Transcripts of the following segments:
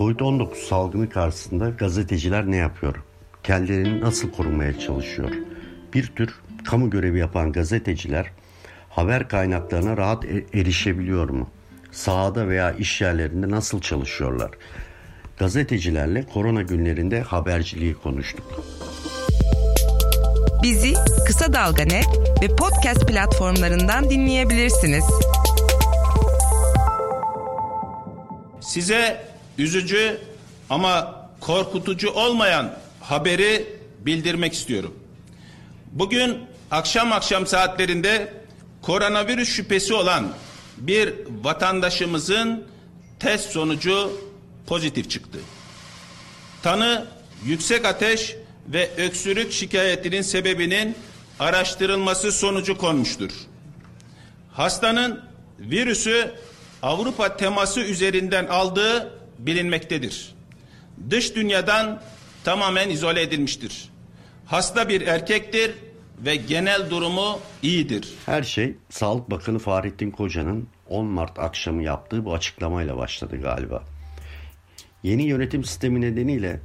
Covid-19 salgını karşısında gazeteciler ne yapıyor? Kendilerini nasıl korumaya çalışıyor? Bir tür kamu görevi yapan gazeteciler haber kaynaklarına rahat e- erişebiliyor mu? Sahada veya iş yerlerinde nasıl çalışıyorlar? Gazetecilerle korona günlerinde haberciliği konuştuk. Bizi Kısa Dalga Net ve podcast platformlarından dinleyebilirsiniz. Size üzücü ama korkutucu olmayan haberi bildirmek istiyorum. Bugün akşam akşam saatlerinde koronavirüs şüphesi olan bir vatandaşımızın test sonucu pozitif çıktı. Tanı yüksek ateş ve öksürük şikayetinin sebebinin araştırılması sonucu konmuştur. Hastanın virüsü Avrupa teması üzerinden aldığı bilinmektedir. Dış dünyadan tamamen izole edilmiştir. Hasta bir erkektir ve genel durumu iyidir. Her şey Sağlık Bakanı Fahrettin Koca'nın 10 Mart akşamı yaptığı bu açıklamayla başladı galiba. Yeni yönetim sistemi nedeniyle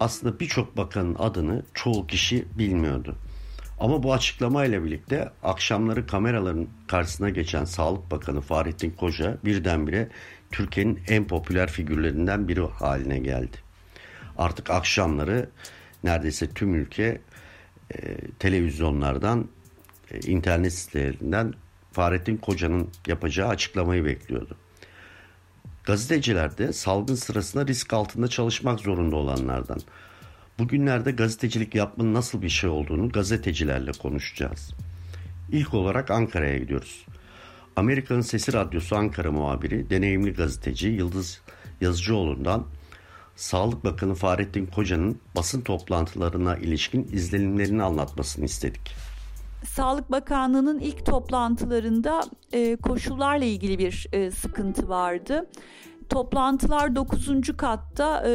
aslında birçok bakanın adını çoğu kişi bilmiyordu. Ama bu açıklamayla birlikte akşamları kameraların karşısına geçen Sağlık Bakanı Fahrettin Koca birdenbire Türkiye'nin en popüler figürlerinden biri haline geldi. Artık akşamları neredeyse tüm ülke e, televizyonlardan, e, internet sitelerinden Fahrettin Koca'nın yapacağı açıklamayı bekliyordu. Gazeteciler de salgın sırasında risk altında çalışmak zorunda olanlardan. Bugünlerde gazetecilik yapmanın nasıl bir şey olduğunu gazetecilerle konuşacağız. İlk olarak Ankara'ya gidiyoruz. Amerika'nın Sesi Radyosu Ankara muhabiri, deneyimli gazeteci Yıldız Yazıcıoğlu'ndan Sağlık Bakanı Fahrettin Koca'nın basın toplantılarına ilişkin izlenimlerini anlatmasını istedik. Sağlık Bakanlığı'nın ilk toplantılarında e, koşullarla ilgili bir e, sıkıntı vardı. Toplantılar 9. katta e,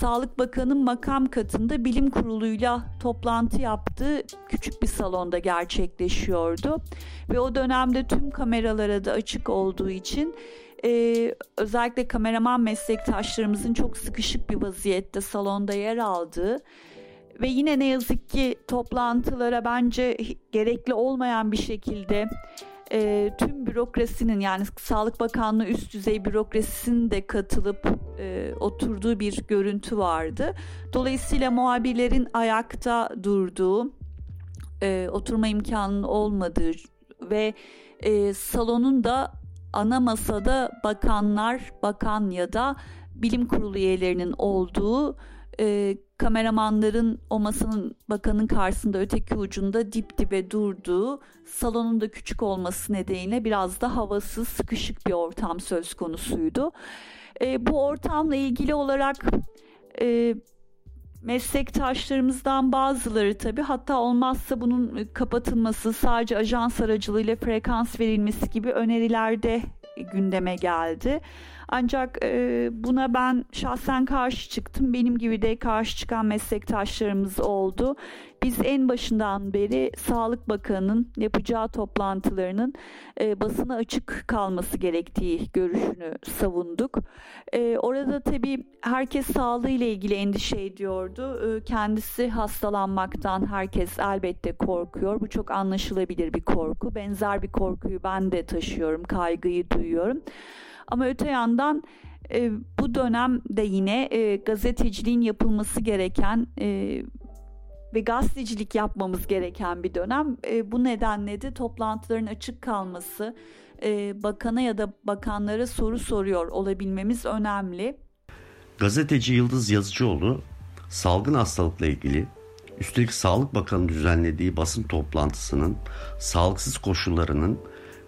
Sağlık Bakanı'nın makam katında bilim kuruluyla toplantı yaptığı küçük bir salonda gerçekleşiyordu. Ve o dönemde tüm kameralara da açık olduğu için e, özellikle kameraman meslektaşlarımızın çok sıkışık bir vaziyette salonda yer aldığı ve yine ne yazık ki toplantılara bence gerekli olmayan bir şekilde e, tüm bürokrasinin yani Sağlık Bakanlığı üst düzey bürokrasisinin de katılıp e, oturduğu bir görüntü vardı. Dolayısıyla muhabirlerin ayakta durduğu, e, oturma imkanının olmadığı ve e, salonun da ana masada bakanlar, bakan ya da bilim kurulu üyelerinin olduğu e, kameramanların o masanın bakanın karşısında öteki ucunda dip dibe durduğu salonun da küçük olması nedeniyle biraz da havasız sıkışık bir ortam söz konusuydu. E, bu ortamla ilgili olarak e, meslektaşlarımızdan bazıları tabii hatta olmazsa bunun kapatılması sadece ajans aracılığıyla frekans verilmesi gibi önerilerde gündeme geldi. Ancak e, buna ben şahsen karşı çıktım. Benim gibi de karşı çıkan meslektaşlarımız oldu. Biz en başından beri Sağlık Bakanı'nın yapacağı toplantılarının e, basına açık kalması gerektiği görüşünü savunduk. E, orada tabii herkes sağlığı ile ilgili endişe ediyordu. E, kendisi hastalanmaktan herkes elbette korkuyor. Bu çok anlaşılabilir bir korku. Benzer bir korkuyu ben de taşıyorum, kaygıyı duyuyorum. Ama öte yandan e, bu dönemde yine e, gazeteciliğin yapılması gereken e, ve gazetecilik yapmamız gereken bir dönem. E, bu nedenle de toplantıların açık kalması, e, bakana ya da bakanlara soru soruyor olabilmemiz önemli. Gazeteci Yıldız Yazıcıoğlu salgın hastalıkla ilgili üstelik Sağlık Bakanı düzenlediği basın toplantısının sağlıksız koşullarının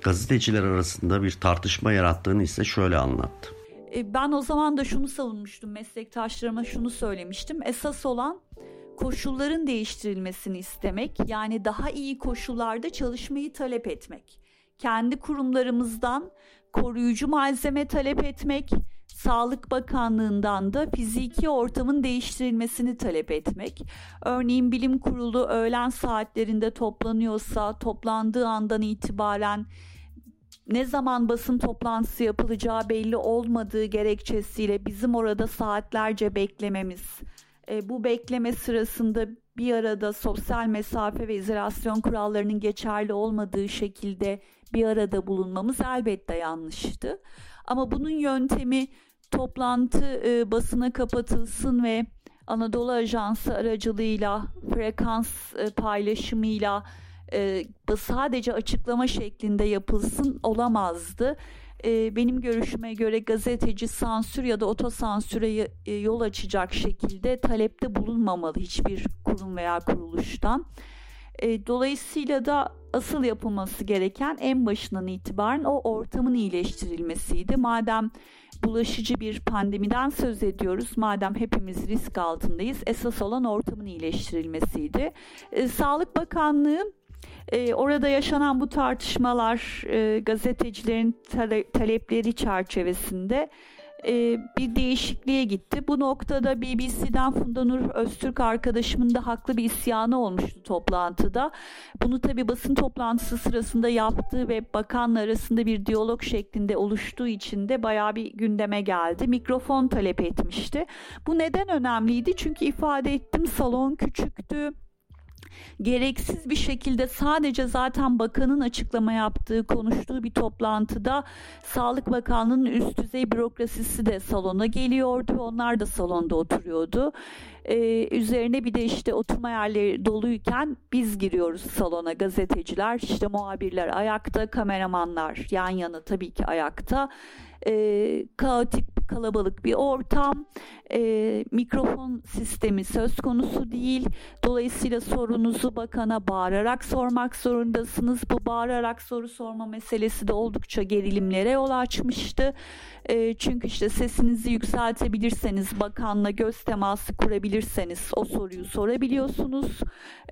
gazeteciler arasında bir tartışma yarattığını ise şöyle anlattı. E, ben o zaman da şunu savunmuştum meslektaşlarıma şunu söylemiştim. Esas olan koşulların değiştirilmesini istemek yani daha iyi koşullarda çalışmayı talep etmek. Kendi kurumlarımızdan koruyucu malzeme talep etmek, Sağlık Bakanlığı'ndan da fiziki ortamın değiştirilmesini talep etmek. Örneğin bilim kurulu öğlen saatlerinde toplanıyorsa toplandığı andan itibaren ne zaman basın toplantısı yapılacağı belli olmadığı gerekçesiyle bizim orada saatlerce beklememiz, e, bu bekleme sırasında bir arada sosyal mesafe ve izolasyon kurallarının geçerli olmadığı şekilde bir arada bulunmamız elbette yanlıştı. Ama bunun yöntemi toplantı e, basına kapatılsın ve Anadolu Ajansı aracılığıyla frekans e, paylaşımıyla e, sadece açıklama şeklinde yapılsın olamazdı. E, benim görüşüme göre gazeteci sansür ya da otosansüre e, yol açacak şekilde talepte bulunmamalı hiçbir kurum veya kuruluştan. E, dolayısıyla da asıl yapılması gereken en başından itibaren o ortamın iyileştirilmesiydi. Madem bulaşıcı bir pandemiden söz ediyoruz. Madem hepimiz risk altındayız, esas olan ortamın iyileştirilmesiydi. E, Sağlık Bakanlığı e, orada yaşanan bu tartışmalar e, gazetecilerin tale- talepleri çerçevesinde e, bir değişikliğe gitti. Bu noktada BBC'den Funda Nur Öztürk arkadaşımın da haklı bir isyanı olmuştu toplantıda. Bunu tabi basın toplantısı sırasında yaptığı ve bakanla arasında bir diyalog şeklinde oluştuğu için de bayağı bir gündeme geldi. Mikrofon talep etmişti. Bu neden önemliydi? Çünkü ifade ettim salon küçüktü gereksiz bir şekilde sadece zaten bakanın açıklama yaptığı, konuştuğu bir toplantıda Sağlık Bakanlığı'nın üst düzey bürokrasisi de salona geliyordu onlar da salonda oturuyordu. Ee, üzerine bir de işte oturma yerleri doluyken biz giriyoruz salona gazeteciler, işte muhabirler ayakta, kameramanlar yan yana tabii ki ayakta. Ee, kaotik kalabalık bir ortam, e, mikrofon sistemi söz konusu değil. Dolayısıyla sorunuzu bakana bağırarak sormak zorundasınız. Bu bağırarak soru sorma meselesi de oldukça gerilimlere yol açmıştı. E, çünkü işte sesinizi yükseltebilirseniz, bakanla göz teması kurabilirseniz o soruyu sorabiliyorsunuz.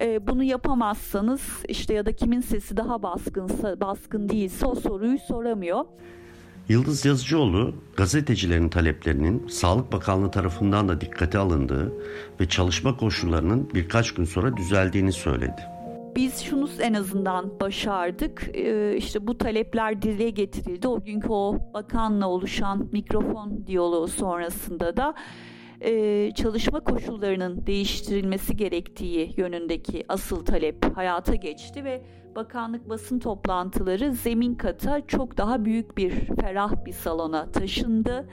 E, bunu yapamazsanız işte ya da kimin sesi daha baskınsa, baskın değilse o soruyu soramıyor. Yıldız Yazıcıoğlu gazetecilerin taleplerinin Sağlık Bakanlığı tarafından da dikkate alındığı ve çalışma koşullarının birkaç gün sonra düzeldiğini söyledi. Biz şunu en azından başardık. Ee, işte bu talepler dile getirildi. O günkü o bakanla oluşan mikrofon diyaloğu sonrasında da e, çalışma koşullarının değiştirilmesi gerektiği yönündeki asıl talep hayata geçti ve bakanlık basın toplantıları zemin kata çok daha büyük bir ferah bir salona taşındı.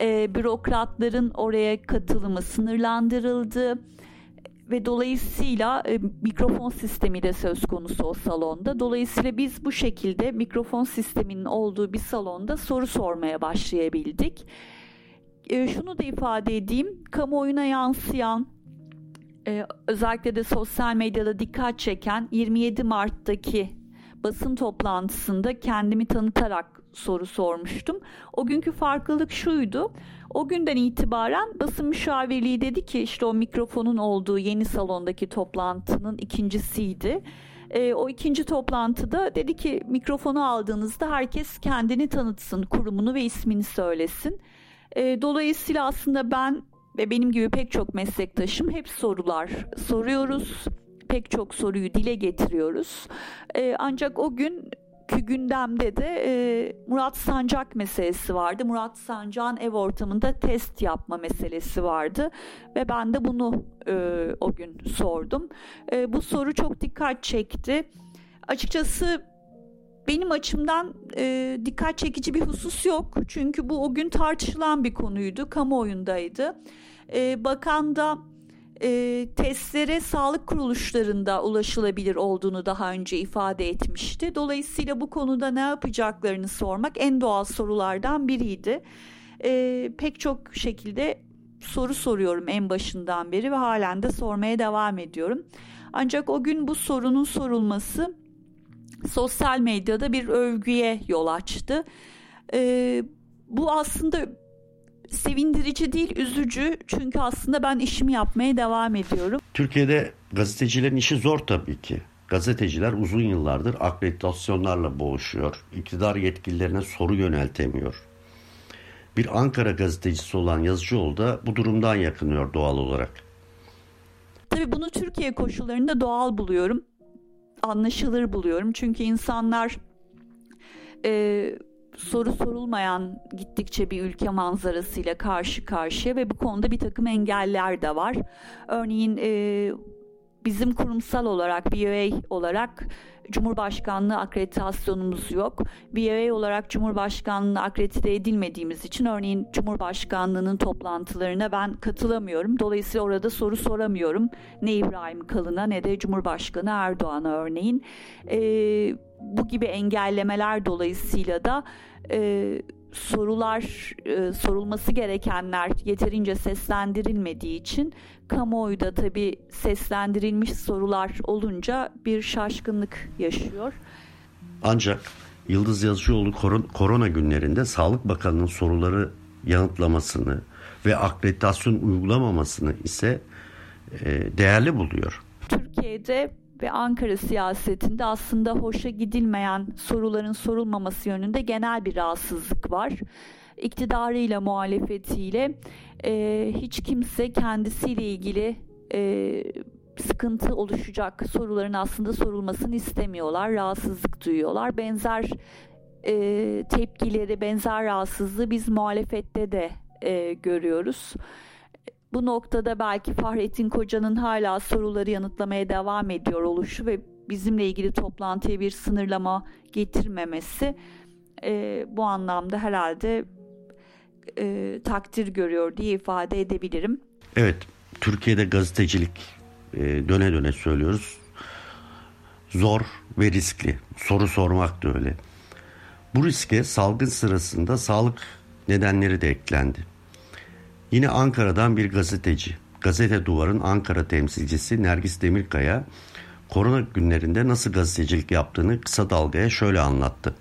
E, bürokratların oraya katılımı sınırlandırıldı ve dolayısıyla e, mikrofon sistemi de söz konusu o salonda. Dolayısıyla biz bu şekilde mikrofon sisteminin olduğu bir salonda soru sormaya başlayabildik. E, şunu da ifade edeyim, kamuoyuna yansıyan e, özellikle de sosyal medyada dikkat çeken 27 Mart'taki basın toplantısında kendimi tanıtarak soru sormuştum. O günkü farklılık şuydu. O günden itibaren basın müşavirliği dedi ki işte o mikrofonun olduğu yeni salondaki toplantının ikincisiydi. E, o ikinci toplantıda dedi ki mikrofonu aldığınızda herkes kendini tanıtsın, kurumunu ve ismini söylesin. E, dolayısıyla aslında ben ve benim gibi pek çok meslektaşım hep sorular soruyoruz. Pek çok soruyu dile getiriyoruz. E, ancak o gün gündemde de e, Murat Sancak meselesi vardı. Murat Sancak'ın ev ortamında test yapma meselesi vardı ve ben de bunu e, o gün sordum. E, bu soru çok dikkat çekti. Açıkçası benim açımdan e, dikkat çekici bir husus yok. Çünkü bu o gün tartışılan bir konuydu, kamuoyundaydı. E, bakan da e, testlere sağlık kuruluşlarında ulaşılabilir olduğunu daha önce ifade etmişti. Dolayısıyla bu konuda ne yapacaklarını sormak en doğal sorulardan biriydi. E, pek çok şekilde soru soruyorum en başından beri ve halen de sormaya devam ediyorum. Ancak o gün bu sorunun sorulması sosyal medyada bir övgüye yol açtı. E, bu aslında sevindirici değil, üzücü. Çünkü aslında ben işimi yapmaya devam ediyorum. Türkiye'de gazetecilerin işi zor tabii ki. Gazeteciler uzun yıllardır akreditasyonlarla boğuşuyor. İktidar yetkililerine soru yöneltemiyor. Bir Ankara gazetecisi olan Yazıcıoğlu da bu durumdan yakınıyor doğal olarak. Tabii bunu Türkiye koşullarında doğal buluyorum. Anlaşılır buluyorum. Çünkü insanlar e, soru sorulmayan gittikçe bir ülke manzarasıyla karşı karşıya ve bu konuda bir takım engeller de var. Örneğin e, bizim kurumsal olarak BOA olarak Cumhurbaşkanlığı akreditasyonumuz yok. BOA olarak Cumhurbaşkanlığı akredite edilmediğimiz için örneğin Cumhurbaşkanlığının toplantılarına ben katılamıyorum. Dolayısıyla orada soru soramıyorum. Ne İbrahim Kalın'a ne de Cumhurbaşkanı Erdoğan'a örneğin. E, bu gibi engellemeler dolayısıyla da e, sorular e, sorulması gerekenler yeterince seslendirilmediği için kamuoyu da tabii seslendirilmiş sorular olunca bir şaşkınlık yaşıyor. Ancak Yıldız Yazıcıoğlu korona günlerinde Sağlık Bakanı'nın soruları yanıtlamasını ve akreditasyon uygulamamasını ise e, değerli buluyor. Türkiye'de ve Ankara siyasetinde aslında hoşa gidilmeyen soruların sorulmaması yönünde genel bir rahatsızlık var. İktidarıyla muhalefetiyle e, hiç kimse kendisiyle ilgili e, sıkıntı oluşacak soruların aslında sorulmasını istemiyorlar, rahatsızlık duyuyorlar. Benzer e, tepkileri, benzer rahatsızlığı biz muhalefette de e, görüyoruz. Bu noktada belki Fahrettin Koca'nın hala soruları yanıtlamaya devam ediyor oluşu ve bizimle ilgili toplantıya bir sınırlama getirmemesi e, bu anlamda herhalde e, takdir görüyor diye ifade edebilirim. Evet, Türkiye'de gazetecilik e, döne döne söylüyoruz. Zor ve riskli. Soru sormak da öyle. Bu riske salgın sırasında sağlık nedenleri de eklendi. Yine Ankara'dan bir gazeteci, Gazete Duvar'ın Ankara temsilcisi Nergis Demirkaya, korona günlerinde nasıl gazetecilik yaptığını kısa dalgaya şöyle anlattı.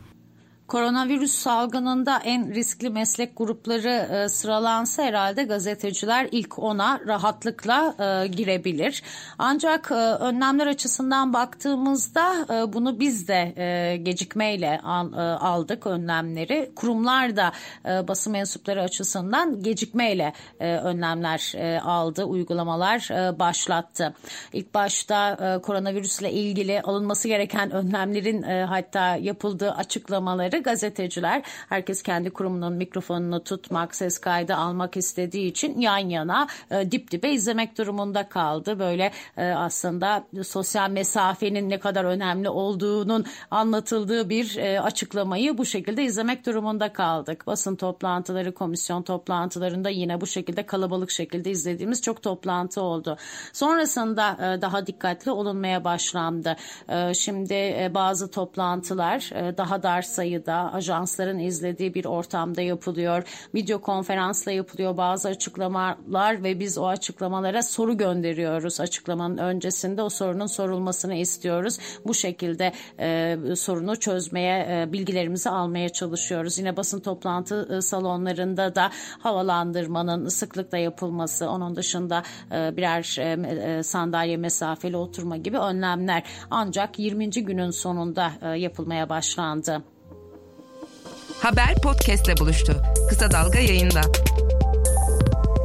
Koronavirüs salgınında en riskli meslek grupları e, sıralansa herhalde gazeteciler ilk ona rahatlıkla e, girebilir. Ancak e, önlemler açısından baktığımızda e, bunu biz de e, gecikmeyle al, e, aldık önlemleri. Kurumlar da e, basın mensupları açısından gecikmeyle e, önlemler e, aldı, uygulamalar e, başlattı. İlk başta e, koronavirüsle ilgili alınması gereken önlemlerin e, hatta yapıldığı açıklamaları gazeteciler herkes kendi kurumunun mikrofonunu tutmak, ses kaydı almak istediği için yan yana e, dip dibe izlemek durumunda kaldı. Böyle e, aslında sosyal mesafenin ne kadar önemli olduğunun anlatıldığı bir e, açıklamayı bu şekilde izlemek durumunda kaldık. Basın toplantıları, komisyon toplantılarında yine bu şekilde kalabalık şekilde izlediğimiz çok toplantı oldu. Sonrasında e, daha dikkatli olunmaya başlandı. E, şimdi e, bazı toplantılar e, daha dar sayıda sayıda ajansların izlediği bir ortamda yapılıyor. Video konferansla yapılıyor bazı açıklamalar ve biz o açıklamalara soru gönderiyoruz. Açıklamanın öncesinde o sorunun sorulmasını istiyoruz. Bu şekilde e, sorunu çözmeye, e, bilgilerimizi almaya çalışıyoruz. Yine basın toplantı e, salonlarında da havalandırmanın sıklıkla yapılması, onun dışında e, birer e, e sandalye mesafeli oturma gibi önlemler ancak 20. günün sonunda e, yapılmaya başlandı. Haber podcastle buluştu. Kısa Dalga yayında.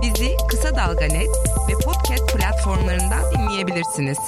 Bizi Kısa Dalga Net ve podcast platformlarından dinleyebilirsiniz.